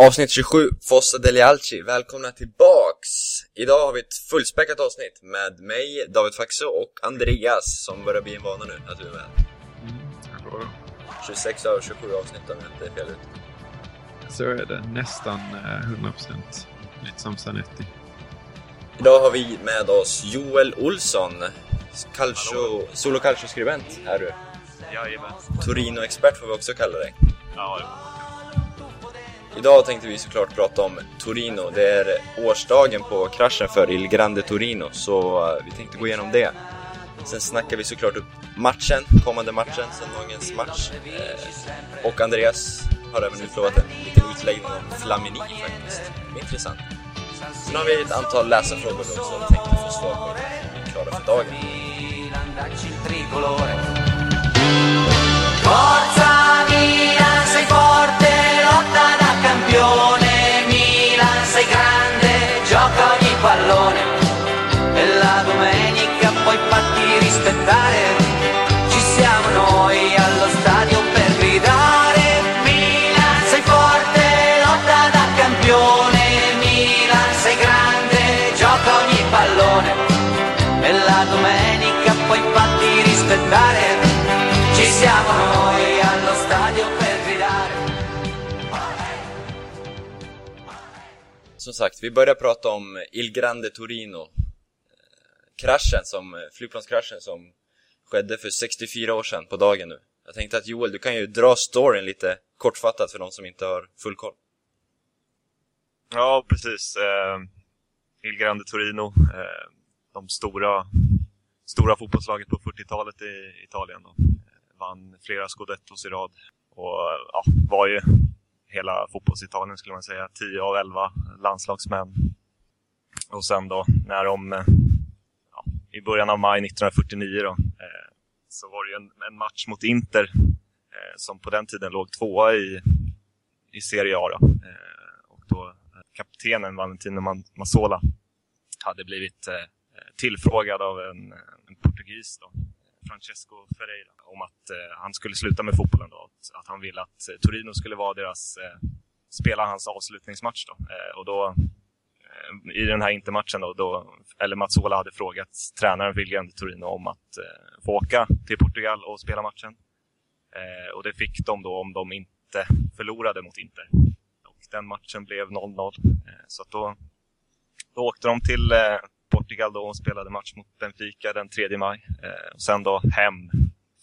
Avsnitt 27, Fossa Deli Alci. Välkomna tillbaks! Idag har vi ett fullspäckat avsnitt med mig, David Faxo och Andreas som börjar bli en vana nu att du är med. Hallå. 26 av 27 avsnitt om jag inte är fel ut. Så är det. Nästan eh, 100%. Lite som Zanetti. Idag har vi med oss Joel Olsson, calcio, solo calcio-skribent är du. Jajamän. Torino-expert får vi också kalla dig. Ja, Idag tänkte vi såklart prata om Torino. Det är årsdagen på kraschen för Il Grande Torino, så eh, vi tänkte gå igenom det. Sen snackar vi såklart upp matchen, kommande matchen, söndagens match. Eh, och Andreas har även utlovat en liten utläggning om Flamini faktiskt. Det är intressant. Sen har vi ett antal läsarfrågor också som vi tänkte få svar på innan vi är klara för dagen. Forza Milan, sei forte, lotta campione. Milan, sei grande, gioca ogni pallone. E la domenica puoi fatti rispettare. Ci siamo noi allo stadio per gridare. Milan, sei forte, lotta da campione. Milan, sei grande, gioca ogni pallone. E la domenica puoi fatti rispettare. Ci siamo noi Som sagt, vi börjar prata om Il Grande Torino. Eh, kraschen som, eh, flygplanskraschen som skedde för 64 år sedan på dagen nu. Jag tänkte att Joel, du kan ju dra storyn lite kortfattat för de som inte har full koll. ja precis. Eh, Il Grande Torino, eh, de stora, stora fotbollslaget på 40-talet i Italien. Då. Eh, vann flera scudettos i rad och ja, var ju hela fotbollsitalien skulle man säga. 10 av 11 landslagsmän. Och sen då när de eh, ja, i början av maj 1949 då, eh, så var det ju en, en match mot Inter eh, som på den tiden låg tvåa i, i Serie A. Då. Eh, och då eh, kaptenen Valentino Massola Mazzola hade blivit eh, tillfrågad av en, en portugis, då, Francesco Ferreira, om att eh, han skulle sluta med fotbollen. Då, att, att han ville att eh, Torino skulle vara deras, eh, spela hans avslutningsmatch. Då. Eh, och då eh, i den här intermatchen då, då, eller Mazzola hade frågat tränaren William Torino om att eh, få åka till Portugal och spela matchen. Eh, och det fick de då om de inte förlorade mot Inter. Och den matchen blev 0-0. Eh, så att då, då åkte de till eh, Portugal då och spelade match mot Benfica den 3 maj. Eh, och sen då hem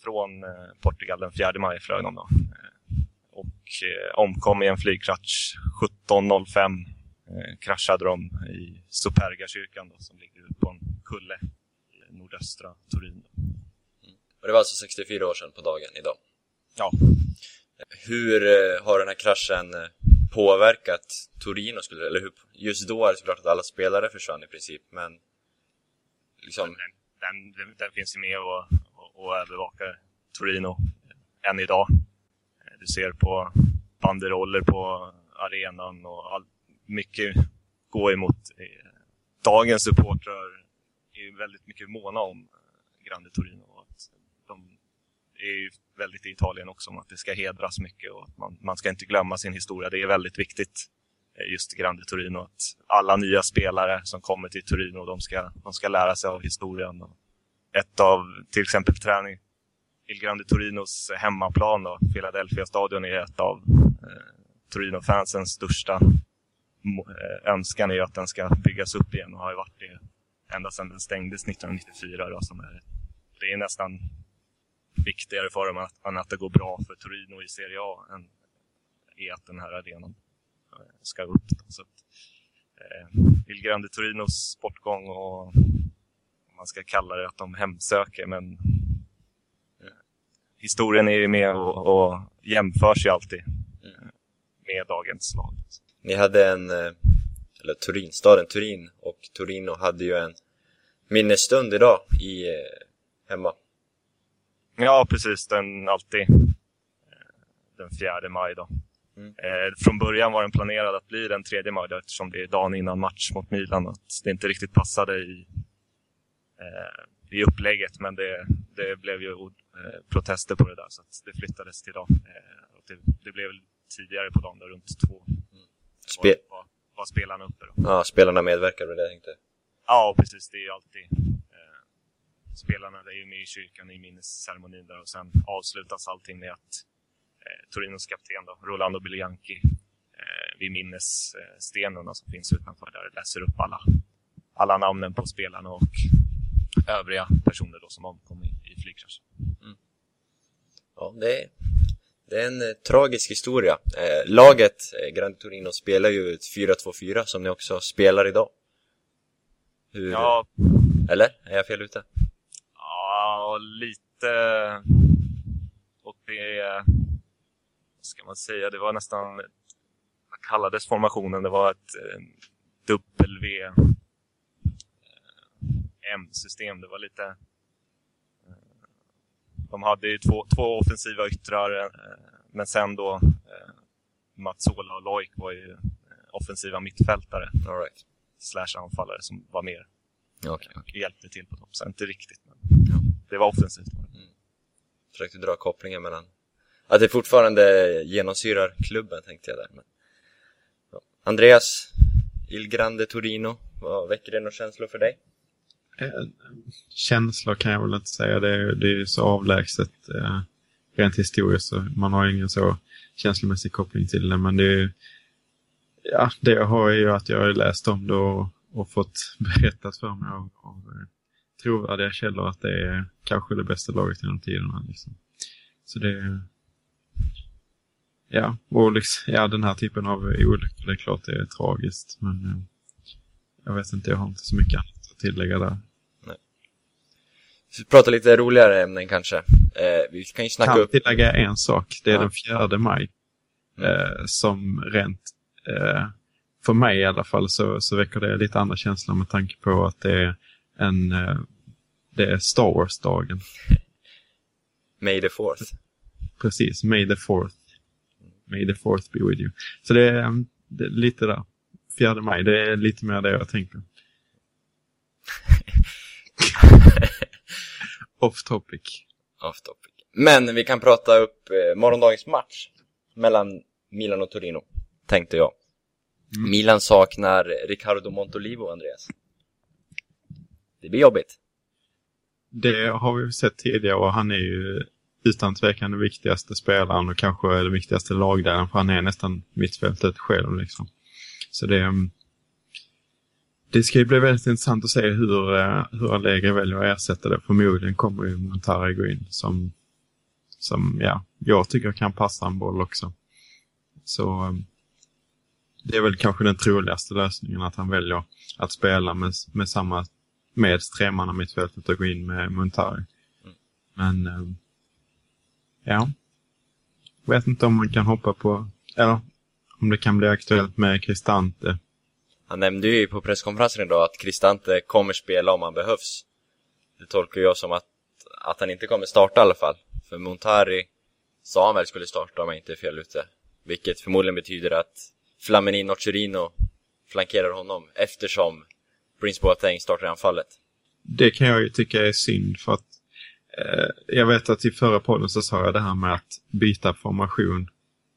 från eh, Portugal den 4 maj flög de då. Eh, och omkom i en flygkrasch 17.05 eh, kraschade de i Superga-kyrkan då, som ligger ute på en kulle i nordöstra Turin. Då. Och det var alltså 64 år sedan på dagen idag. Ja, Hur har den här kraschen påverkat Torino, skulle, eller hur, just då är det såklart att alla spelare försvann i princip, men liksom, den, den, den, den finns ju med och, och, och övervakar Torino än idag. Du ser på banderoller på arenan och all, mycket går emot. Eh, dagens supportrar är ju väldigt mycket måna om Grande Torino. Är ju väldigt i Italien också om att det ska hedras mycket och att man, man ska inte glömma sin historia. Det är väldigt viktigt just just Grande Torino. Att alla nya spelare som kommer till Torino, de ska, de ska lära sig av historien. Ett av, till exempel träning, Il Grande Torinos hemmaplan, då, Philadelphia stadion, är ett av eh, Torino-fansens största eh, önskan är att den ska byggas upp igen och har ju varit det ända sedan den stängdes 1994. Då, som är, det är nästan viktigare för dem att, än att det går bra för Torino i Serie A än är att den här arenan eh, ska upp. Så att, eh, Il Grande Torinos bortgång och man ska kalla det att de hemsöker men eh, historien är ju med och, och jämförs ju alltid eh, med dagens lag. ni hade en, eh, eller Turin, staden Turin och Torino hade ju en minnesstund idag i, eh, hemma. Ja, precis. Den alltid eh, den 4 maj då. Mm. Eh, från början var den planerad att bli den 3 maj då, eftersom det är dagen innan match mot Milan. Att det inte riktigt passade i, eh, i upplägget, men det, det blev ju eh, protester på det där så det flyttades till idag. Eh, och det, det blev tidigare på dagen, då, runt två. Spe- var, var, var spelarna uppe då. Ja, spelarna medverkar med det tänkte. Ja, precis. Det är ju alltid spelarna är ju med i kyrkan i minnesceremonin där och sen avslutas allting med att eh, Torinos kapten då, Rolando Bilianchi eh, vid minnesstenarna som finns utanför där läser upp alla, alla namnen på spelarna och övriga personer då som omkom i, i flygkraschen. Ja, det är, det är en eh, tragisk historia. Eh, laget, eh, Grande Torino, spelar ju ett 4-2-4 som ni också spelar idag. Hur, Ja, Eller? Är jag fel ute? Ja, lite åt det... Vad ska man säga? Det var nästan... Vad kallades formationen? Det var ett eh, W... eh, M-system. Det var lite... eh, De hade ju två, två offensiva yttrar, men sen då Mazzola och Loik var ju offensiva mittfältare All right. slash anfallare som var mer Okej, okej. hjälpte till på topp. Så inte riktigt, men det var offensivt. Försökte dra kopplingen mellan... Att det fortfarande genomsyrar klubben tänkte jag där. Men... Ja. Andreas, Il Grande Torino, vad väcker det några känslor för dig? Eh, Känslor kan jag väl inte säga. Det är, det är så avlägset eh, rent historiskt. Så man har ingen så känslomässig koppling till det. Men det är ja, det jag har är ju att jag har läst om det och, och fått berättat för mig av, av eh, trovärdiga källor att det är kanske det bästa laget genom tiderna. Liksom. Så det Ja, och liksom, ja, den här typen av olyckor, det är klart det är tragiskt. Men eh, jag vet inte, jag har inte så mycket annat att tillägga där. Vi pratar lite roligare ämnen kanske. Eh, vi kan ju snacka kan upp... tillägga en sak. Det är Ja. den 4 maj. Mm. Eh, som rent, eh, för mig i alla fall, så, så väcker det lite andra känslor med tanke på att det är en, eh, det är Star Wars-dagen. May the fourth. Precis, May the 4th. May the 4th be with you. Så det är, mm, det är lite där. 4 maj, det är lite mer det jag tänker. Off topic. Off topic. Men vi kan prata upp eh, morgondagens match mellan Milan och Torino, tänkte jag. Mm. Milan saknar Riccardo Montolivo, Andreas. Det blir jobbigt. Det har vi sett tidigare och han är ju utan tvekan den viktigaste spelaren och kanske den viktigaste lagdelen för han är nästan mittfältet själv liksom. Så det, mm, det ska ju bli väldigt intressant att se hur, eh, hur Allegri väljer att ersätta det. Förmodligen kommer ju Montari gå in som, som ja, jag tycker kan passa en boll också. Så mm, det är väl kanske den troligaste lösningen att han väljer att spela med, med samma med tremanna mittfältet och gå in med Montari. Men ehm, ja, vet inte om man kan hoppa på, eller om det kan bli aktuellt med Cristante. Han nämnde ju på presskonferensen idag att Cristante kommer spela om han behövs. Det tolkar jag som att, att han inte kommer starta i alla fall. För Montari sa han väl skulle starta om jag inte är fel ute. Vilket förmodligen betyder att Flamini Nocerino flankerar honom eftersom Prince Boateng startar i anfallet. Det kan jag ju tycka är synd för att eh, jag vet att i förra podden så sa jag det här med att byta formation.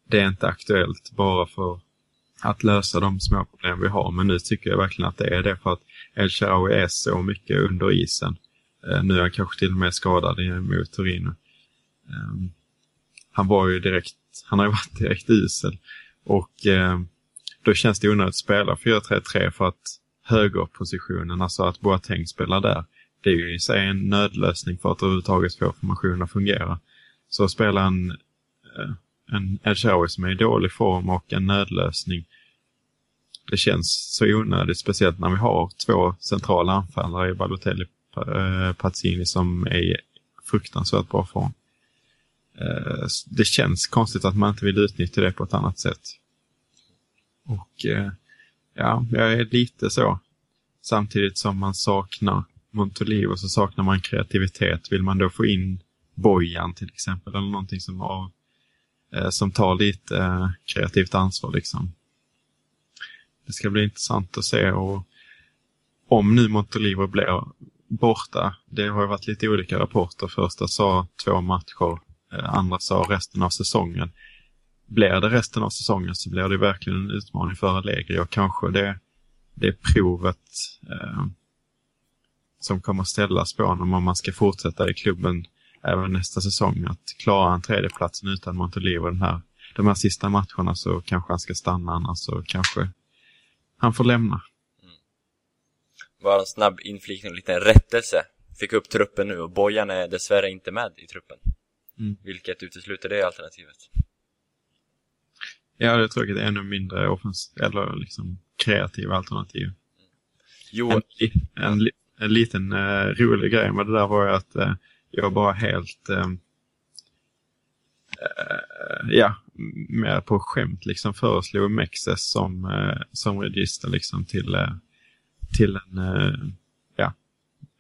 Det är inte aktuellt bara för att lösa de små problem vi har. Men nu tycker jag verkligen att det är det för att El Shaarawy är så mycket under isen. Eh, nu är han kanske till och med skadad mot Torino. Ehm, han var ju direkt, han har ju varit direkt usel. Och eh, då känns det onödigt att spela 4-3-3 för att högerpositionen, alltså att Boateng spelar där, det är ju i sig en nödlösning för att överhuvudtaget få formationen att fungera. Så att spela en, eh, en El som är i dålig form och en nödlösning, det känns så onödigt, speciellt när vi har två centrala anfallare i Balotelli och Pazzini som är i fruktansvärt bra form. Eh, det känns konstigt att man inte vill utnyttja det på ett annat sätt. Och eh, ja, jag är lite så. Samtidigt som man saknar Montolivo så saknar man kreativitet. Vill man då få in Bojan till exempel eller någonting som, har, eh, som tar lite eh, kreativt ansvar liksom. Det ska bli intressant att se och om nu Montolivo blir borta, det har ju varit lite olika rapporter. Första sa två matcher, eh, andra sa resten av säsongen blir det resten av säsongen så blir det verkligen en utmaning för Allegri och kanske det, det provet eh, som kommer ställas på honom om man ska fortsätta i klubben även nästa säsong. Att klara en tredjeplatsen utan Montolivo den här, de här sista matcherna så kanske han ska stanna annars så kanske han får lämna. Bara en snabb inflikning, en liten rättelse. Fick upp truppen nu och Bojan är dessvärre inte med i truppen. Mm. Vilket utesluter det alternativet. Ja, det är tråkigt. Ännu mindre offens eller liksom kreativa alternativ. Jo, En, en, en liten eh, rolig grej med det där var ju att eh, jag bara helt, eh, eh, ja, mer på skämt liksom föreslog Mexes som, eh, som register liksom till, eh, till en, ja,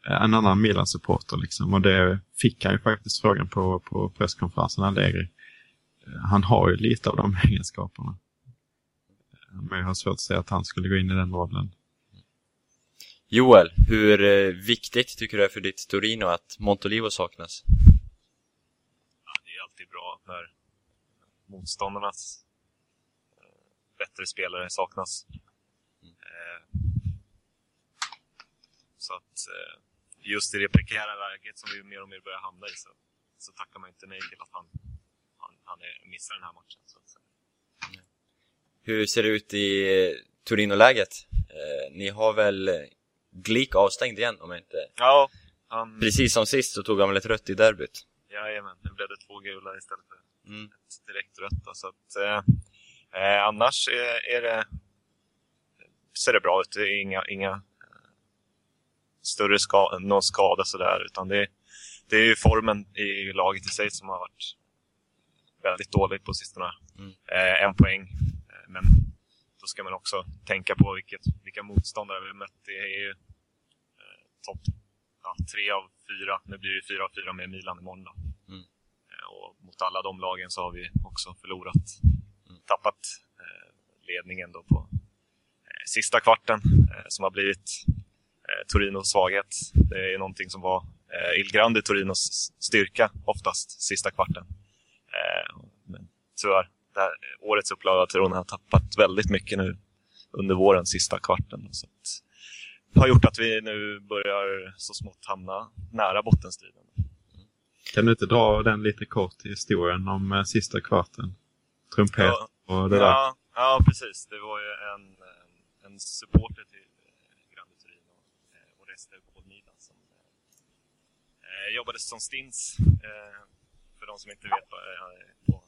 en annan Milan-supporter liksom. Och det fick han ju faktiskt frågan på, på presskonferensen, Allegri. Han har ju lite av de egenskaperna. Men jag har svårt att säga att han skulle gå in i den rollen. Joel, hur eh, viktigt tycker du det är för ditt Torino att Montolivo saknas? Ja, det är alltid bra när motståndarnas eh, bättre spelare saknas. Eh, så att just i det prekära läget som vi mer och mer börjar hamna i så, så tackar man inte nej till att han, han, missar den här matchen. Så att, säga. Hur ser det ut i Torino-läget? Eh, ni har väl Glik avstängd igen om jag inte... ja, han, Precis som sist så tog han väl ett rött i derbyt? jajamän, nu blev det två gula istället för Mm. ett direkt rött. då, Så att, eh, eh, annars är, är det, ser det bra ut. Det är inga, inga eh, större ska, någon skada sådär. Utan det, det är ju formen i laget i sig som har varit väldigt dålig på sistone. Mm. Eh, en poäng. Eh, men då ska man också tänka på vilket, vilka motståndare vi har mött. Det är ju eh, topp ja, tre av fyra. Nu blir det fyra av fyra med Milan imorgon. Då. Mm. Eh, Och mot alla de lagen så har vi också förlorat. Mm. Tappat ledningen då på sista kvarten som har blivit Torinos svaghet. Det är någonting som var eh, Il Grande Torinos styrka oftast sista kvarten. Eh, men tyvärr, det här, årets upplaga av Torino har tappat väldigt mycket nu under våren, sista kvarten. Så att, det har gjort att vi nu börjar så smått hamna nära bottenstriden. Kan du inte dra den lite kort i historien om eh, sista kvarten? Trumpet Ja, och det där. Ja, ja, precis. Det var ju en, en, supporter till eh, Grande Torino eh, och Rester Kolnida som eh, jobbade som stins. Eh, för de som inte vet, eh, på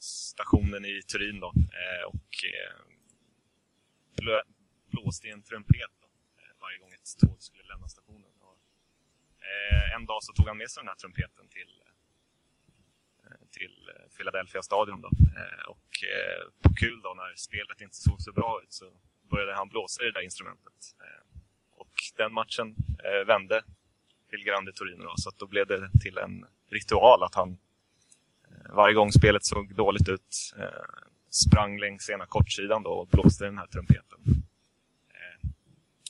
stationen i Turin då. Eh, och eh, blö, blåste i en trumpet då, eh, varje gång ett tåg skulle lämna stationen. Och, en dag så tog han med sig den här trumpeten till till Philadelphia stadion. Då. Och på kul då när spelet inte såg så bra ut så började han blåsa i det där instrumentet. Och den matchen vände till Grande Torino då, så att då blev det till en ritual att han eh, varje gång spelet såg dåligt ut eh, sprang längs ena kortsidan då och blåste den här trumpeten. Eh,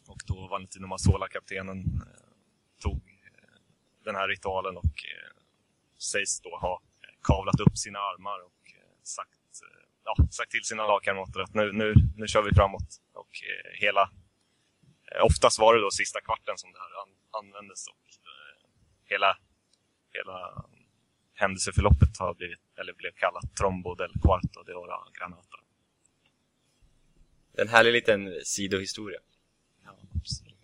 Och då Valentino Mazzola, kaptenen, eh, tog eh, den här ritualen och eh, sägs då ha eh, kavlat upp sina armar och eh, sagt, eh, ja, sagt till sina lagkamrater att nu, nu, nu kör vi framåt. Och eh, hela, eh, oftast var det då sista kvarten som det här an, användes och eh, hela, hela händelseförloppet har blivit, eller blev kallat Trombo del Quarto de Ora Granata. En härlig liten sidohistoria. Ja, absolut.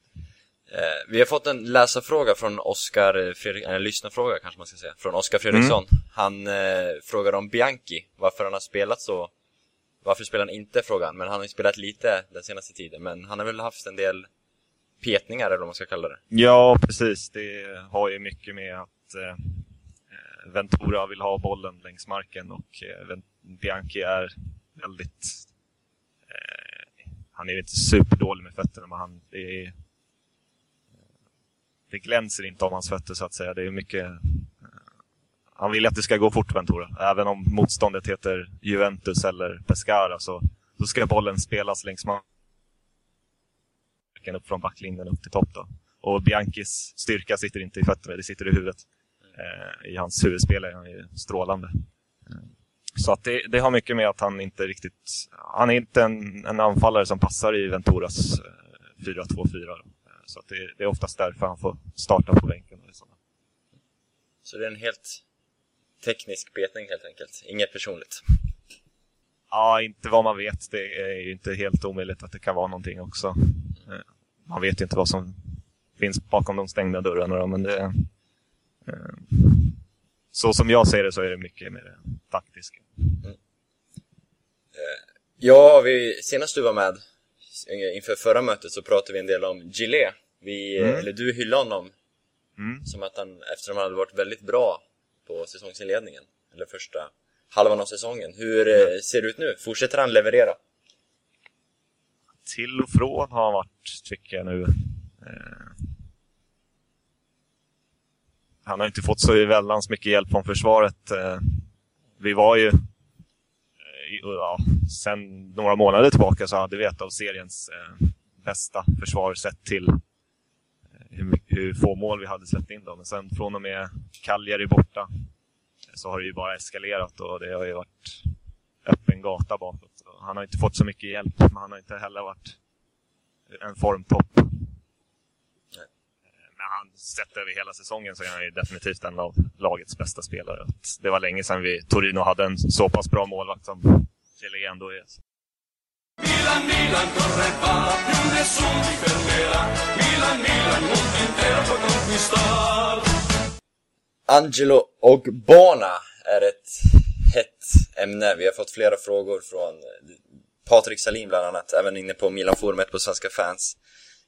Eh, vi har fått en läsarfråga från Oskar Fredrik, eller lyssnarfråga kanske man ska säga, från Oskar Fredriksson. Han eh, frågar om Bianchi, varför han har spelat så, varför spelar han inte frågan, men han har ju spelat lite den senaste tiden, men han har väl haft en del petningar eller vad man ska kalla det. Ja, precis. Det har ju mycket med att eh, eh Ventura vill ha bollen längs marken och eh, Bianchi är väldigt... Eh, han är inte superdålig med fötterna, men han, det, är, eh, det glänser inte om hans fötter så att säga. Det är mycket... Eh, han vill att det ska gå fort, Ventura. Även om motståndet heter Juventus eller Pescara så, så ska bollen spelas längs marken upp från backlinjen upp till topp. Då. Och Bianchis styrka sitter inte i fötterna, det sitter i huvudet. Eh, I hans huvudspel är han ju strålande. Eh, Så att det, det har mycket med att han inte riktigt... Han är inte en, en anfallare som passar i Venturas eh, 4-2-4. då. Eh, Så att det, det är oftast därför han får starta på bänken. Så det är en helt teknisk betning helt enkelt, inget personligt. Ja, inte vad man vet. Det är ju inte helt omöjligt att det kan vara någonting också. Eh, Man vet inte vad som finns bakom de stängda dörrarna men det... eh, Så som jag ser det så är det mycket det taktiska. Ja, vi, senast du var med inför förra mötet så pratade vi en del om Gillet. Vi, Mm. eller du hyllade honom Mm. som att han, eftersom han hade varit väldigt bra på säsongsinledningen, eller första halvan av säsongen. Hur eh, ser det ut nu? Fortsätter han leverera? Till och från har han varit, tycker jag nu. Eh, Han har inte fått så väldans mycket hjälp från försvaret. Eh, Vi var ju, eh, ja, sen några månader tillbaka så hade vi ett av seriens eh, bästa försvar sett till eh, hur, hur få mål vi hade släppt in. Då. Men sen från och med Cagliari borta eh, så har det ju bara eskalerat och det har ju varit öppen gata bakåt. Han har inte fått så mycket hjälp, men han har inte heller varit en formtopp. Nej. Men han, sett över hela säsongen så är han ju definitivt en av lagets bästa spelare. Det var länge sedan vi, Torino hade en så pass bra målvakt som Chile ändå är. Milan, Milan, corre va, più nessuno ti fermerà. Milan, Milan, mondo intero può conquistar. Angelo Ogbona är ett hett ämne. Vi har fått flera frågor från eh, Patrik Salin bland annat, även inne på Milan-forumet på Svenska fans.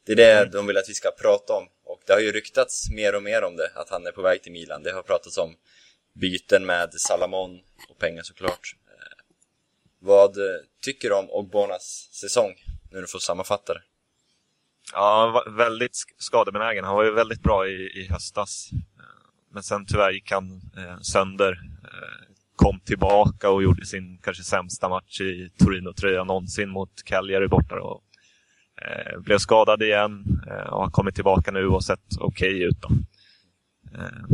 Det är det de vill att vi ska prata om. Och det har ju ryktats mer och mer om det, att han är på väg till Milan. Det har pratats om byten med Salamon och pengar såklart. Eh, Vad eh, tycker du om Ogbonas säsong? Nu du får sammanfatta det. Ja, väldigt sk- skadebenägen. Han var ju väldigt bra i, i höstas. Men sen tyvärr gick han eh, sönder. Kom tillbaka och gjorde sin kanske sämsta match i Torino-tröja någonsin mot Cagliari borta. Och, eh, blev skadad igen eh, och har kommit tillbaka nu och sett okej ut. Då. Eh,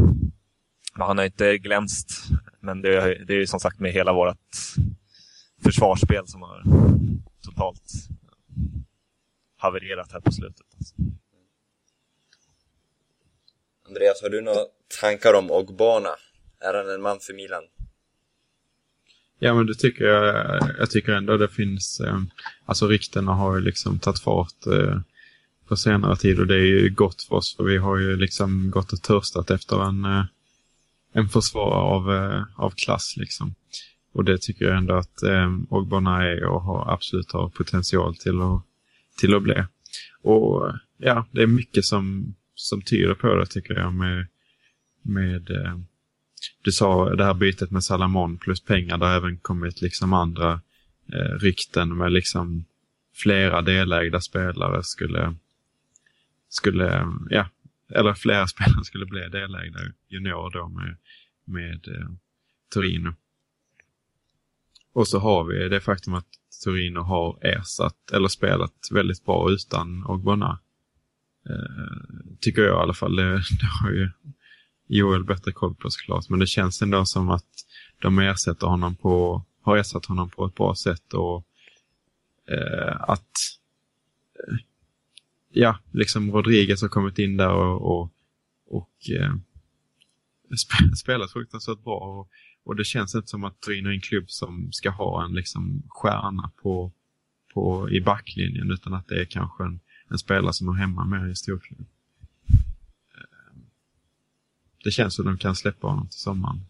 men han har inte glänst. Men det, är- det är ju som sagt med hela vårt försvarsspel som har totalt havererat här på slutet. Alltså. Andreas, har du några tankar om Ogbana? Är han en man för Milan? Ja, men det tycker jag. Jag tycker ändå det finns, eh, alltså ryktena har ju liksom tagit fart eh, på senare tid och det är ju gott för oss för vi har ju liksom gått och törstat efter en, eh, en försvarare av, eh, av klass liksom. Och det tycker jag ändå att eh, Ogbonna är och har absolut har potential till att, till att bli. Och ja, det är mycket som, som tyder på det tycker jag med, med eh, du sa det här bytet med Salamon plus pengar. Det har även kommit liksom andra eh, rykten med liksom flera delägda spelare skulle, skulle ja, eller flera spelare skulle bli delägda junior då med, med eh, Torino. Och så har vi det faktum att Torino har ersatt eller spelat väldigt bra utan Ogbonna. Eh, tycker jag i alla fall. Det, det har ju Joel bättre koll på såklart. Men det känns ändå som att de ersätter honom på, har ersatt honom på ett bra sätt och eh, att eh, ja, liksom Rodriguez har kommit in där och, och, och eh, sp spelat fruktansvärt bra. Och, och det känns inte som att Torino är en klubb som ska ha en liksom stjärna på, på, i backlinjen utan att det är kanske en, en spelare som är hemma mer i storklubben. Det känns som de kan släppa honom till sommaren.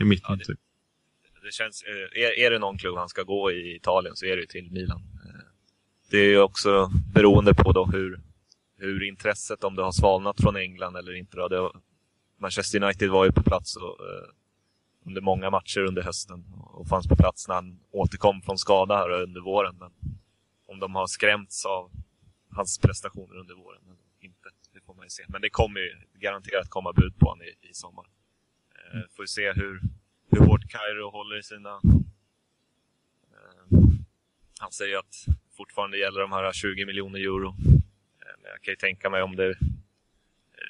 är mitt Ja, det- intryck. Det känns, eh, är, är det någon klubb han ska gå i Italien så är det till Milan. Eh, Det är ju också beroende på då hur, hur intresset, om det har svalnat från England eller inte. Då. Det, Manchester United var ju på plats och, eh, under många matcher under hösten och fanns på plats när han återkom från skada här under våren. Men om de har skrämts av hans prestationer under våren eller inte, det får man ju se. Men det kommer ju garanterat komma bud på honom i, i sommar. Eh, får vi se hur, hur hårt Kairo håller i sina... Eh, han säger att fortfarande gäller de här 20 miljoner euro. Eh, men jag kan ju tänka mig om det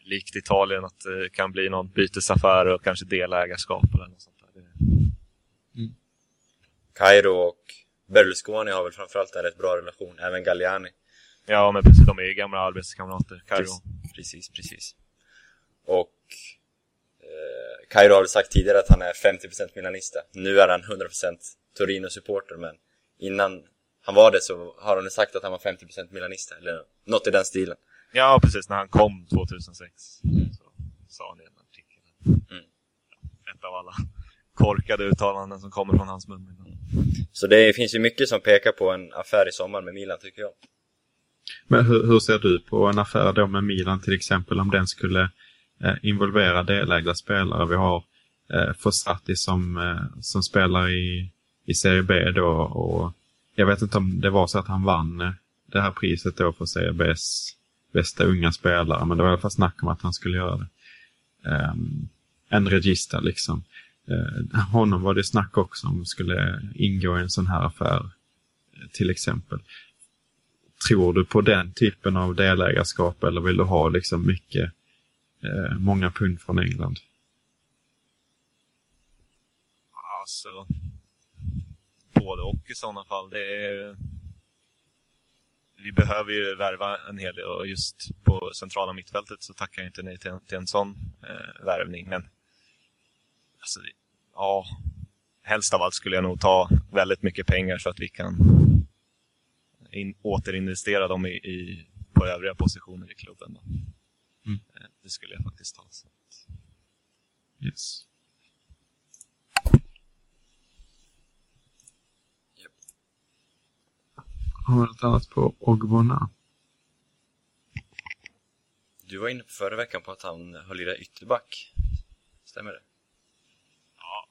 likt Italien att det kan bli någon bytesaffär och kanske delägarskap eller något sånt där. Det, Cairo och Berlusconi har väl framförallt en rätt bra relation, även Galliani. Ja, men precis. De är ju gamla arbetskamrater, Kairo. Precis, precis. Och eh, Cairo har sagt tidigare att han är 50% milanista. Nu är han 100% Torino-supporter, men innan han var det så har han sagt att han var 50% milanista, eller något i den stilen. Ja, precis. När han kom 2006 så sa han det i en artikel. Mm. Ett av alla korkade uttalanden som kommer från hans mun. Så det finns ju mycket som pekar på en affär i sommar med Milan, tycker jag. Men hur, hur ser du på en affär då med Milan till exempel om den skulle eh, involvera delägda spelare? Vi har eh, Fossati som, eh, som spelar i, i Serie B då och jag vet inte om det var så att han vann eh, det här priset då för Serie Bs bästa unga spelare, men det var i alla fall snack om att han skulle göra det. Um, en regista liksom. Uh, honom var det snack också om skulle ingå i en sån här affär, eh, till exempel. Tror du på den typen av delägarskap eller vill du ha liksom mycket, eh, många pund från England? Alltså, både och i sådana fall. Det är, vi behöver ju värva en hel del och just på centrala mittfältet så tackar jag inte nej till, till en sån eh, värvning. Men alltså, ja, helst av allt skulle jag nog ta väldigt mycket pengar så att vi kan in, återinvestera dem i, i, på övriga positioner i klubben. Då. Mm. Eh, Det skulle jag faktiskt ta. Så. Yes. Har vi något annat på Ogbonna? Du var inne på förra veckan på att han höll i ytterback. Stämmer det? Ja,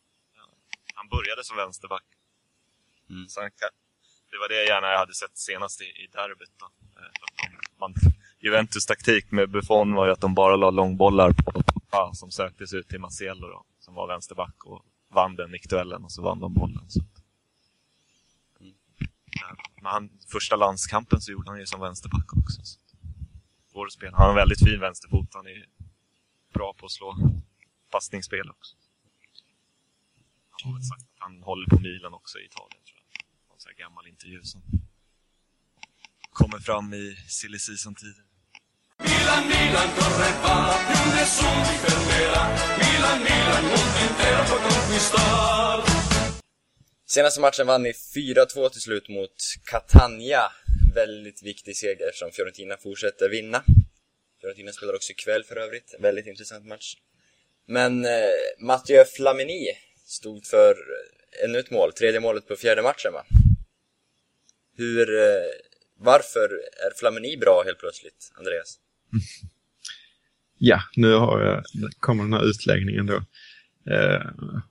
han började som vänsterback. Mm. Så han kan, det var det jag gärna hade sett senast i, i derbyt. Då. Eh, man, Juventus taktik med Buffon var ju att de bara la långbollar på Pogba som söktes ut till Marcelo då, som var vänsterback och vann den nickduellen och så vann de bollen. Så. att- Ja, Men han, första landskampen så gjorde han ju som vänsterback också. Så. Går att spela. Han har en väldigt fin vänsterfot. Han är bra på att slå passningsspel också. Han har väl sagt att han håller på Milan också i Italien tror jag. Någon sån här gammal intervju som kommer fram i silly season-tider. Milan, Milan corre va, più nessuno ti fermerà. Milan, Milan, mondo intero può conquistar. Senaste matchen vann ni 4-2 till slut mot Catania. Väldigt viktig seger eftersom Fiorentina fortsätter vinna. Fiorentina spelar också ikväll för övrigt. Väldigt intressant match. Men eh, Mathieu Flamini stod för ännu ett mål, tredje målet på fjärde matchen va? Hur, eh, varför är Flamini bra helt plötsligt, Andreas? Ja, nu har jag, kommer den här utläggningen då. Eh,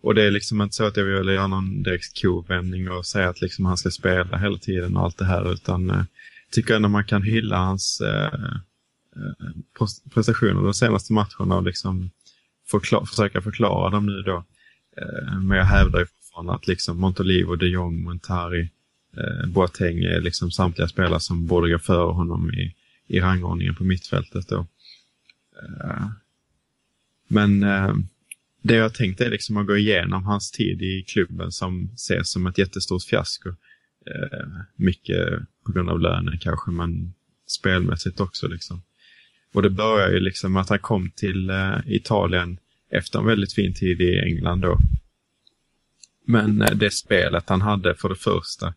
och det är liksom inte så att jag vill göra någon direkt kovändning och säga att liksom han ska spela hela tiden och allt det här, utan eh, tycker ändå man kan hylla hans eh, eh prestationer de senaste matcherna och liksom förkla- försöka förklara dem nu då. Eh, men jag hävdar ju fortfarande att liksom Montolivo, de Jong, Montari, eh, Boateng är liksom samtliga spelare som borde gå före honom i, i rangordningen på mittfältet då. Eh, men eh, det jag tänkte är liksom att gå igenom hans tid i klubben som ses som ett jättestort fiasko. Eh, mycket på grund av lönen kanske, men spelmässigt också. Liksom. Och det börjar ju liksom med att han kom till eh, Italien efter en väldigt fin tid i England då. Men eh, det spelet han hade för det första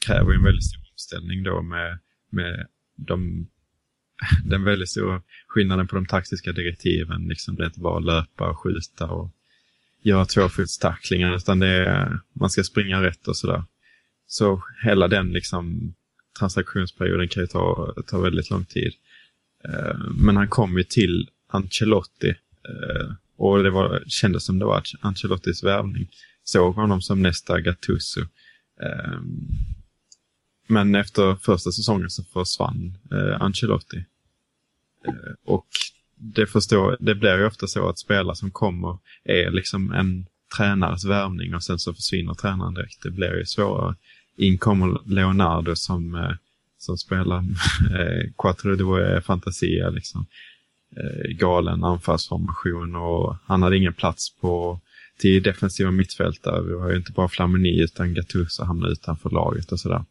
kräver en väldigt stor omställning då med, med de, den väldigt stora skillnaden på de taktiska direktiven. Liksom det är inte bara löpa och skjuta och göra tvåfotstacklingar utan det är, man ska springa rätt och sådär. Så hela den liksom transaktionsperioden kan ju ta, ta väldigt lång tid. Eh, men han kom ju till Ancelotti eh, och det var, kändes som det var Ancelottis värvning. Såg honom som nästa Gattuso. Eh, men efter första säsongen så försvann eh, Ancelotti. Eh, Och det, förstår, det blir ju ofta så att spelare som kommer är liksom en tränares värvning och sen så försvinner tränaren direkt. Det blir ju svårare. In kommer Leonardo som, eh, som spelar eh, Quattro Due Fantasia liksom. Eh, galen anfallsformation och han hade ingen plats på till defensiva mittfältare. Vi har ju inte bara Flamini utan Gattuso hamnar utanför laget och sådär.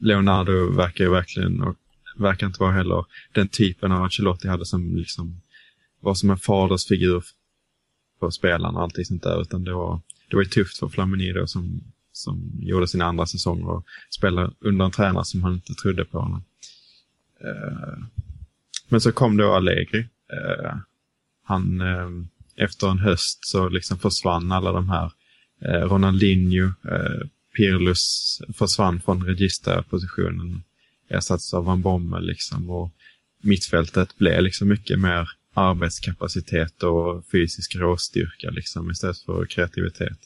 Leonardo verkar ju verkligen, och verkar inte vara heller den typen av Ancelotti hade som liksom var som en fadersfigur för spelarna och allt sånt där. Utan det var, det var ju tufft för Flamini då som, som gjorde sin andra säsong och spelade under en tränare som han inte trodde på honom. Eh, men så kom då Allegri. Eh, han, eh, efter en höst så liksom försvann alla de här. Ronaldinho, Pirlus försvann från registerpositionen. Ersattes av Van Bommel liksom och mittfältet blev liksom mycket mer arbetskapacitet och fysisk råstyrka liksom istället för kreativitet.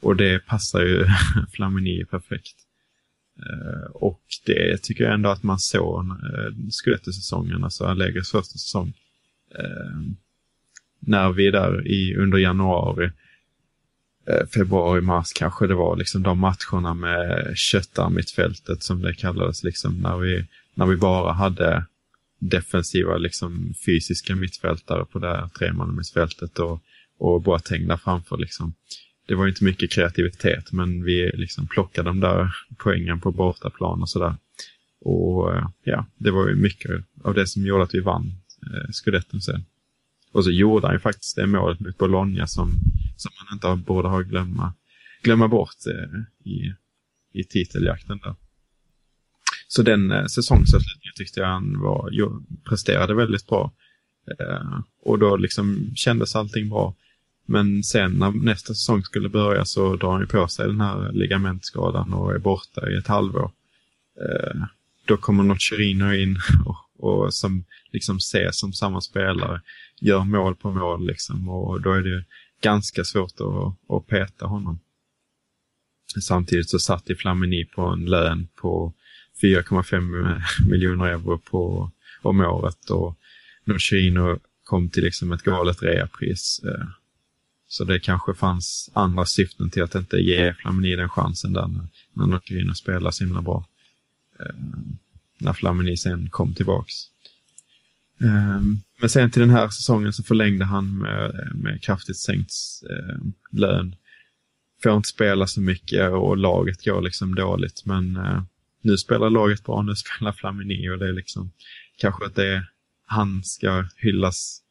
Och det passar ju Flamini perfekt. Eh, och det tycker jag ändå att man såg uh, Scudetto-säsongen, alltså Allegris första säsong. Eh, när vi där i, under januari, Eh, februari, mars kanske det var liksom de matcherna med köttarmittfältet som det kallades liksom när vi, när vi bara hade defensiva liksom fysiska mittfältare på det här tremannamittfältet och, och Boateng där framför liksom det var inte mycket kreativitet, men vi liksom plockade de där poängen på bortaplan och sådär. Och eh, ja, det var ju mycket av det som gjorde att vi vann eh, skudetten sen. Och så gjorde han ju faktiskt det målet mot Bologna som, som man inte borde ha glömma, glömma bort eh, i, i titeljakten där. Så den eh, säsongsavslutningen tyckte jag han var, jo, presterade väldigt bra. Eh, och då liksom kändes allting bra. Men sen när nästa säsong skulle börja så drar han ju på sig den här ligamentskadan och är borta i ett halvår. Eh, då kommer Nocerino in och, och som liksom ses som samma spelare, gör mål på mål liksom och då är det ganska svårt att, att peta honom. Samtidigt så satt i Flamini på en lön på 4,5 miljoner euro på, om året och Nocerino kom till liksom ett galet reapris. Eh. Så det kanske fanns andra syften till att inte ge Flamini den chansen där när, när Nocerino spelade så himla bra. Eh, när Flamini sen kom tillbaks. Ehm, men sen till den här säsongen så förlängde han med, med kraftigt sänkt eh, lön. Får inte spela så mycket och laget går liksom dåligt men eh, nu spelar laget bra, nu spelar Flamini och det är liksom kanske att det är, han ska hyllas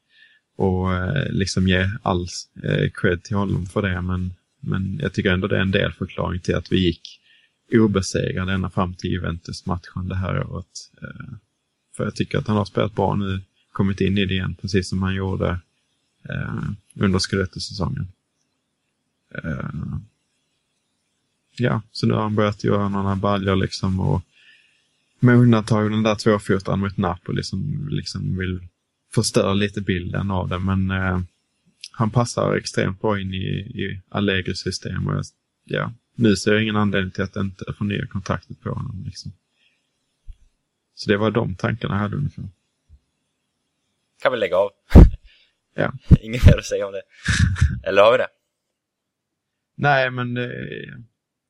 och eh, liksom ge all eh, cred till honom för det. Men, men jag tycker ändå det är en del förklaring till att vi gick obesegrade ända fram till Juventus-matchen det här året. Ehm, för jag tycker att han har spelat bra nu, kommit in i det igen, precis som han gjorde eh, under Skellefteå-säsongen. Eh, ja, så nu har han börjat göra några baljor liksom och med undantag av den där tvåfotaren mot Napoli som liksom vill förstöra lite bilden av det. Men eh, han passar extremt bra in i, i Allegris system. Och ja, nu ser jag ingen anledning till att inte förnya kontraktet på honom. Liksom. Så det var de tankarna jag hade ungefär. Kan vi lägga av? Ja. Inget mer att säga om det. Eller har vi det? Nej, men det,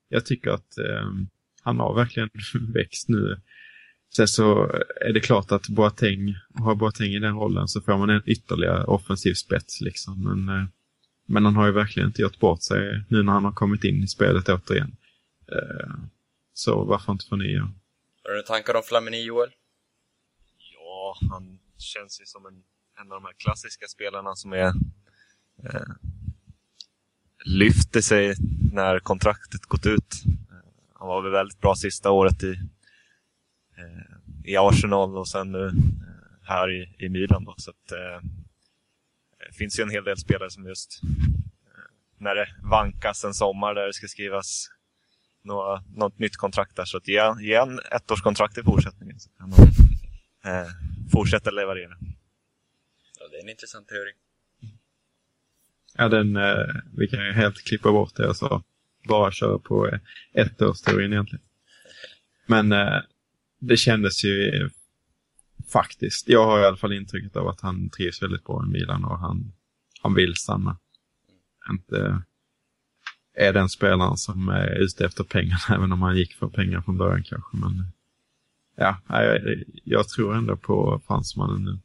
jag tycker att eh, han har verkligen växt nu. Sen så är det klart att Boateng, har Boateng i den rollen så får man en ytterligare offensiv spets liksom. Men, eh, men han har ju verkligen inte gjort bort sig nu när han har kommit in i spelet återigen. Eh, så varför inte förnya? Har du några tankar om Flamini, Joel? Ja, han känns ju som en, en av de här klassiska spelarna som är eh, lyfter sig när kontraktet gått ut. Eh, han var väl väldigt bra sista året i, eh, i Arsenal och sen nu eh, här i, i Milan. Då. Så att, eh, det finns ju en hel del spelare som just eh, när det vankas en sommar där det ska skrivas något, något nytt kontrakt där. Så att ge, ge en ettårskontrakt i fortsättningen så kan han eh, fortsätta leverera. Ja, det är en intressant teori. Ja, den, eh, vi kan ju helt klippa bort det och så bara köra på eh, ettårsteorin egentligen. Men eh, det kändes ju faktiskt, jag har i alla fall intrycket av att han trivs väldigt bra i Milan och han, han vill stanna. Inte är den spelaren som är ute efter pengarna, även om han gick för pengar från början kanske. Men ja, jag, jag tror ändå på fransmannen nu.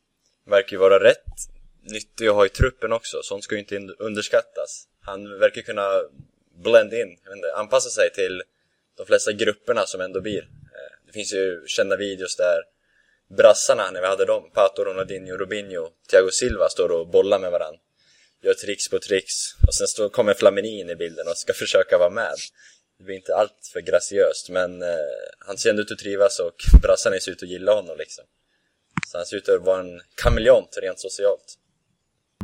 Verkar ju vara rätt nyttig att ha i truppen också. Sånt ska ju inte underskattas. Han verkar kunna blend in, jag vet inte, anpassa sig till de flesta grupperna som ändå blir. Eh, det finns ju kända videos där brassarna, när vi hade dem, Pato, Ronaldinho, Robinho, Thiago Silva står och bollar med varandra. Gör tricks på tricks. Och sen står, kommer Flamini in i bilden och ska försöka vara med. Det blir inte allt för graciöst, men eh, han ser ändå ut att trivas och brassarna ser ut att gilla honom liksom. Så han ser ut att vara en kameleont rent socialt.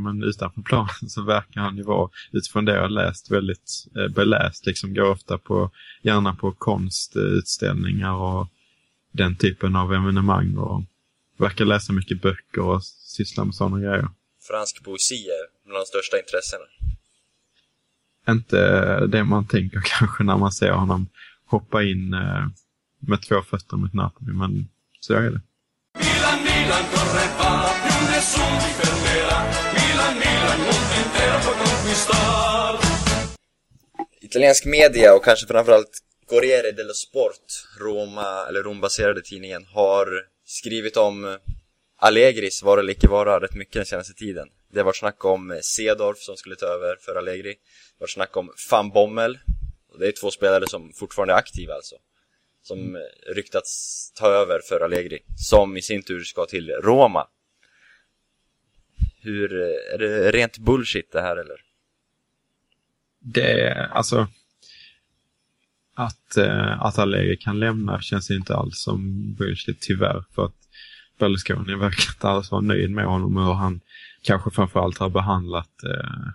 Men utanför planen så verkar han ju vara, utifrån det jag har läst, väldigt eh, beläst. Liksom går ofta på, gärna på konstutställningar och den typen av evenemang. Och verkar läsa mycket böcker och syssla med sådana grejer. Fransk poesi är bland de största intressena. Inte det man tänker kanske när man ser honom hoppa in eh, med två fötter mot Napoli, men så är det. Milan, Milan corre va, più nessuno ti fermerà. Milan, Milan, mondo intero può conquistar. Italiensk media och kanske framförallt Corriere dello Sport, Roma, eller Rombaserade tidningen, har skrivit om Allegris vara eller icke vara rätt mycket den senaste tiden. Det varit snack om Sedorf som skulle ta över för Allegri. Det varit snack om Van Bommel. Det är två spelare som fortfarande är aktiva alltså. Som ryktats ta över för Allegri. Som i sin tur ska till Roma. Hur, är det rent bullshit det här eller? det, alltså att, eh, att Allegri kan lämna känns inte alls som bullshit tyvärr. För att Berlusconi verkar inte alls vara nöjd med honom och hur han kanske framförallt har behandlat eh,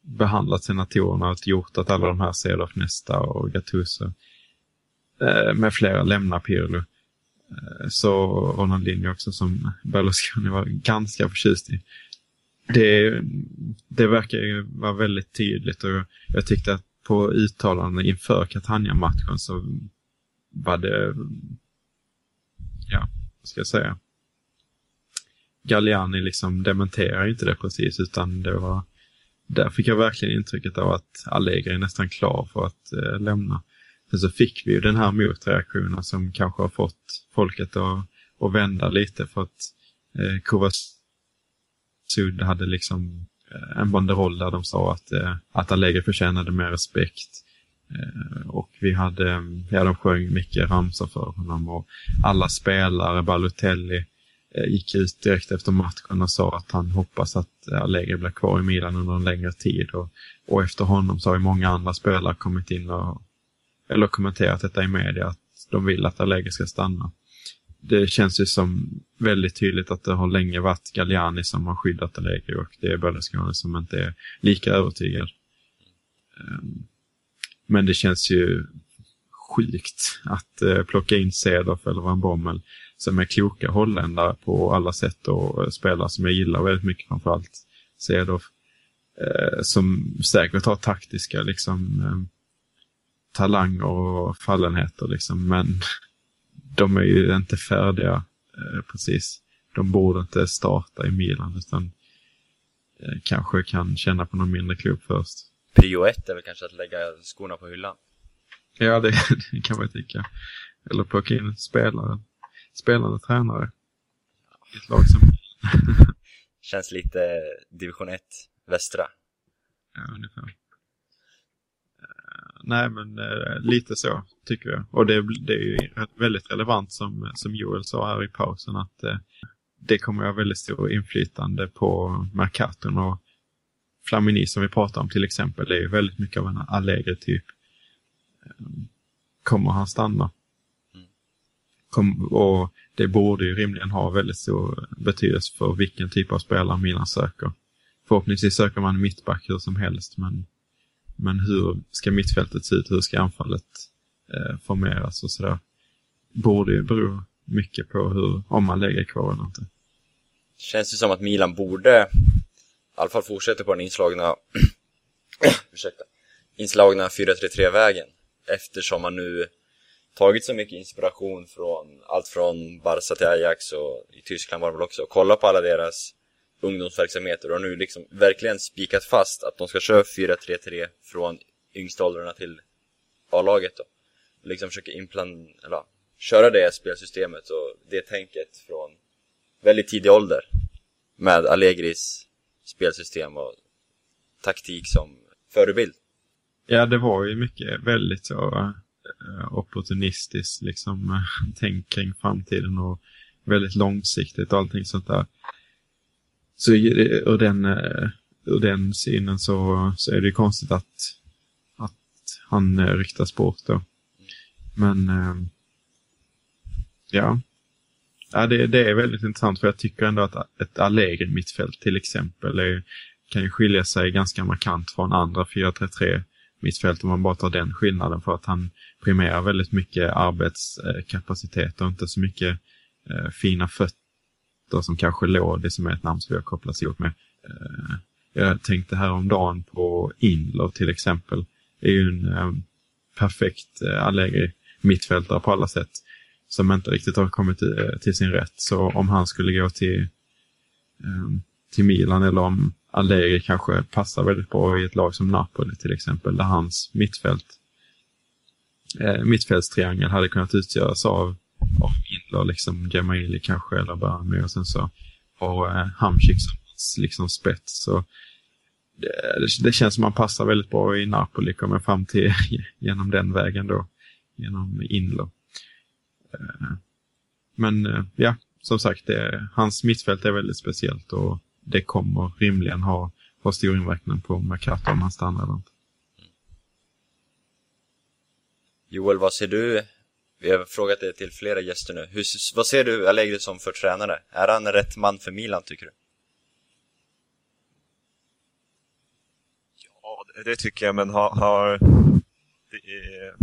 behandlat senatorerna och gjort att alla de här Cedorf Nesta och Gattuso eh, med flera lämnar Pirlo. Eh, så Ronaldinho också som Berlusconi var ganska förtjust i det, det verkar ju vara väldigt tydligt och jag tyckte att på uttalanden inför Catania-matchen så var det, ja, ska jag säga? Galliani liksom dementerar inte det precis utan det var, där fick jag verkligen intrycket av att Allegri är nästan klar för att eh, lämna. Sen så fick vi ju den här motreaktionen som kanske har fått folket att, att vända lite för att eh, Kovasud hade liksom eh, en banderoll där de sa att, eh, att Allegri förtjänade mer respekt. Eh, och vi hade, ja de sjöng mycket ramsor för honom och alla spelare, Balotelli, eh, gick ut direkt efter matchen och sa att han hoppas att Allegri blir kvar i Milan under en längre tid. Och, och efter honom så har ju många andra spelare kommit in och eller kommenterat detta i media att de vill att Allegri ska stanna det känns ju som väldigt tydligt att det har länge varit Galliani som har skyddat Allegri och det är Berlusconi som inte är lika övertygad. Ehm, men det känns ju sjukt att eh, plocka in Cedorf eller Van Bommel som är kloka holländare på alla sätt och eh, spelare som jag gillar väldigt mycket framförallt Cedorf. Eh, som säkert har taktiska liksom eh, talanger och fallenheter liksom men de är ju inte färdiga eh, precis. De borde inte starta i Milan utan eh, kanske kan känna på någon mindre klubb först. Prio ett är väl kanske att lägga skorna på hyllan. Ja, det, det kan man tycka. Eller plocka in spelare, spelande tränare i ett lag som... Känns lite division 1, västra. ja, ungefär. Eh, nej, men eh, lite så tycker jag. Och det, det är ju väldigt relevant som, som Joel sa här i pausen att eh, det kommer att ha väldigt stor inflytande på Mercaton och Flamini som vi pratar om till exempel är ju väldigt mycket av en Allegri-typ. Ehm, kommer han stanna? Kom, och det borde ju rimligen ha väldigt stor betydelse för vilken typ av spelare Milan söker. Förhoppningsvis söker man mittback hur som helst, men, men hur ska mittfältet se ut? Hur ska anfallet eh, formeras och sådär? Borde ju bero mycket på hur, om man lägger kvar eller inte. Känns det som att Milan borde i alla fall fortsätter på den inslagna ursäkta, inslagna 4-3-3-vägen eftersom man nu tagit så mycket inspiration från allt från Barca till Ajax och i Tyskland var det väl också. och Kolla på alla deras ungdomsverksamheter och nu liksom verkligen spikat fast att de ska köra 4-3-3 från yngsta åldrarna till A-laget då. Liksom försöka implan eller, köra det spelsystemet och det tänket från väldigt tidig ålder. med Allegris spelsystem och taktik som förebild. Ja, det var ju mycket väldigt så eh, opportunistiskt liksom tänk kring framtiden och väldigt långsiktigt och allting sånt där. Så eh, ur den, eh, ur den synen så, så är det ju konstigt att, att han ryktas bort då. Men ja, ja det, det är väldigt intressant för jag tycker ändå att ett Allegri mittfält till exempel är, kan ju skilja sig ganska markant från andra 4-3-3 mittfält om man bara tar den skillnaden för att han primerar väldigt mycket arbetskapacitet och inte så mycket eh, fina fötter som kanske Lodi som är ett namn som vi har kopplats ihop med. Eh, jag tänkte häromdagen på Inler till exempel. Det är ju en eh, perfekt eh, Allegri mittfältare på alla sätt som inte riktigt har kommit till, till sin rätt. Så om han skulle gå till, ehm, till Milan eller om Allegri kanske passar väldigt bra i ett lag som Napoli till exempel, där hans mittfält, eh, mittfältstriangel hade kunnat utgöras av, av Indler, liksom Gemaili kanske, eller Bermi och sen så har eh, Hamsik som liksom spets. Så det, det, känns som han passar väldigt bra i Napoli, kommer fram till genom den vägen då, genom Indler. Eh, men eh, ja, som sagt, det, hans mittfält är väldigt speciellt och det kommer rimligen ha, ha stor inverkan på Mercato om han stannar eller inte. Joel, vad ser du? Vi har frågat det till flera gäster nu. Hur, vad ser du Allegri som för tränare? Är han rätt man för Milan, tycker du? Ja, det- det tycker jag, men har... har det är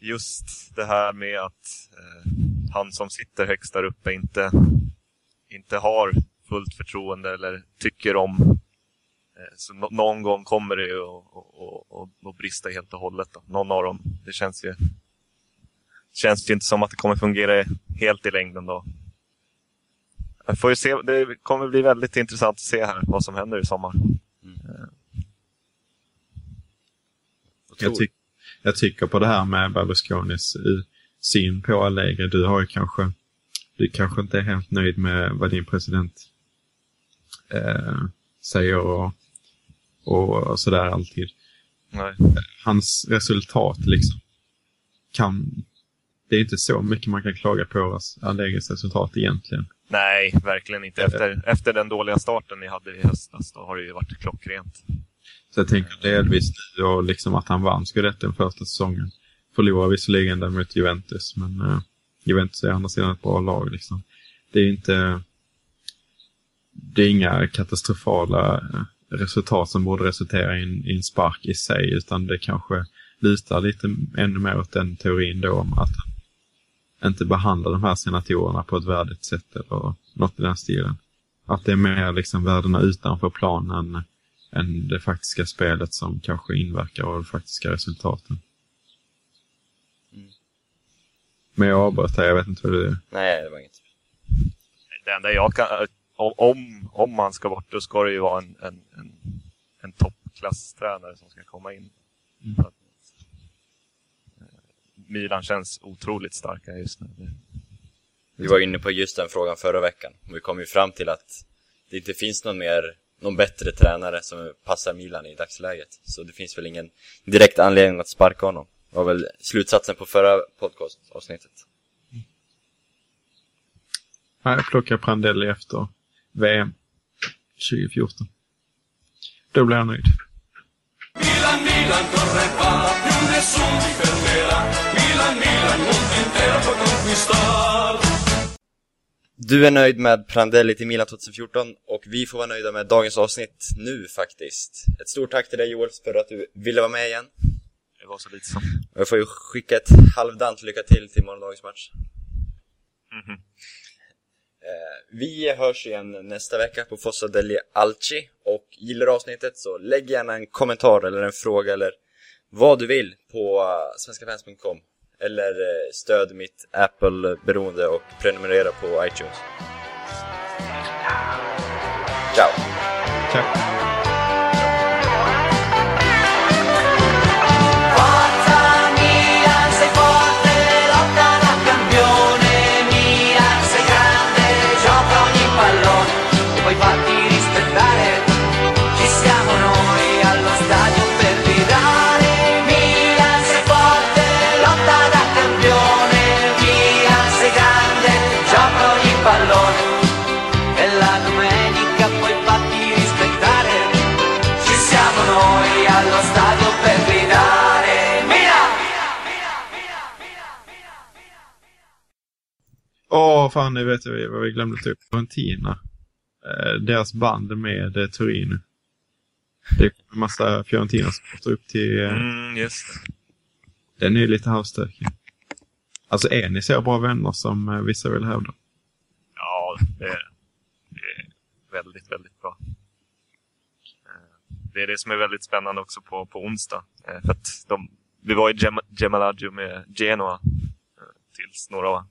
just det här med att eh, han som sitter högst där uppe inte, inte har fullt förtroende eller tycker om. Eh, så nå- någon gång kommer det ju att brista helt och hållet. Då. Någon av dem. Det känns ju, känns ju inte som att det kommer fungera helt i längden då. Jag får se, det kommer bli väldigt intressant att se här vad som händer i sommar. Vad Jag, tror- tyck, jag tycker på det här med Berlusconis eh, syn på Allegri. Du har ju kanske, du kanske inte är helt nöjd med vad din president eh, säger och, och sådär alltid. Nej. Hans resultat liksom kan, det är inte så mycket man kan klaga på Allegris resultat egentligen. Nej, verkligen inte. Efter, efter den dåliga starten ni hade i höstas, då har det ju varit klockrent. Så jag tänker delvis nu och liksom att han vann den första säsongen. Förlorade visserligen där mot Juventus, men uh, Juventus är å andra sidan ett bra lag. Liksom. Det är inte... Det är inga katastrofala eh, resultat som borde resultera i en, i en spark i sig, utan det kanske lutar lite ännu mer åt den teorin då om att inte behandla de här senatorerna på ett värdigt sätt eller något i den stilen. Att det är mer liksom värdena utanför planen än det faktiska spelet som kanske inverkar av de faktiska resultaten. Men jag avbröt här, jag vet inte vad du... Nej, det var inget. Det enda jag kan... Om, om, man ska bort, då ska det ju vara en, en, en, en toppklasstränare som ska komma in. För att, eh, Milan känns otroligt starka just nu. Det- Vi var inne på just den frågan förra veckan. Och vi kom ju fram till att det inte finns någon mer, någon bättre tränare som passar Milan i dagsläget. Så det finns väl ingen direkt anledning att sparka honom. Det var väl slutsatsen på förra podcastavsnittet. Jag plockar Prandelli efter VM 2014. Då blir jag nöjd. Milan, Milan correva, più nessuno ti fermerà. Milan, Milan, mondo intero può conquistar. Du är nöjd med Prandelli till Milan 2014 och vi får vara nöjda med dagens avsnitt nu faktiskt. Ett stort tack till dig Joel för att du ville vara med igen. Det var så lite som... Jag får ju skicka ett halvdant lycka till till morgondagens match. Mhm. Eh, Vi hörs igen nästa vecka på Fossa degli Alci och gillar avsnittet så lägg gärna en kommentar eller en fråga eller vad du vill på eh, svenskafans.com eller eh, stöd mitt Apple-beroende och prenumerera på iTunes. Ciao! Ciao! Åh, fan, nu vet vi vad vi glömde ta upp. Fiorentina. Eh, deras band med eh, Torino. Det är en massa Fiorentina som upp till... Eh, Mm, just det. Den är lite halvstökig. Alltså är ni så bra vänner som vissa vill hävda? Ja, det är, det är väldigt, väldigt bra. Det är det som är väldigt spännande också på, på onsdag. För att de, vi var i Gem- Gemalaggio med Genoa tills några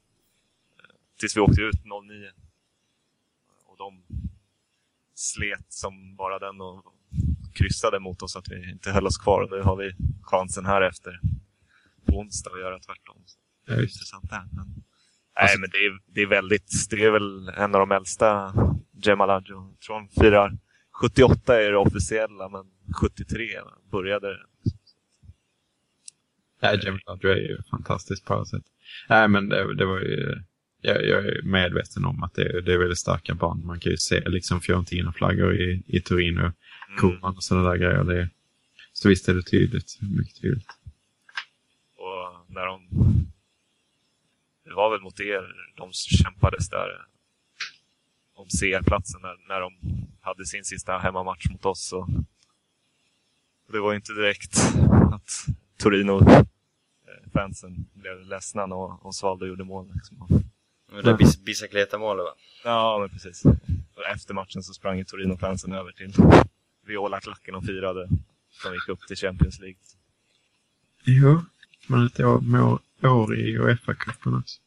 tills vi åkte ut 09. Och de slet som bara den och kryssade mot oss att vi inte höll oss kvar. Nu har vi chansen här efter på onsdag att göra tvärtom. Så det är intressant där. Men... Alltså- Nej, men det är, det är väldigt, det är väl en av de äldsta tror de firar 78 är det officiella, men 73 började det. Nej, Jim Dodger är ju fantastiskt på alla sätt. Nej, men det, det var ju... Jag, jag är medveten om att det, det är väldigt starka band. Man kan ju se liksom Fiorentina-flaggor i, i Turin och Koman och sådana där grejer. Det, så visst är det tydligt. Mycket tydligt. Och när de... Det var väl mot er de kämpades där om CR-platsen när, när de hade sin sista hemmamatch mot oss. Så det var ju inte direkt att Torino-fansen blev ledsna när Osvaldo gjorde mål. Liksom. Det där bis- Bicicleta-målet va? Ja, men precis. Och efter matchen så sprang ju Torino-fansen över till Viola-klacken och firade. De gick upp till Champions League. Jo, men ett år, med år, år i Uefa-cupen också.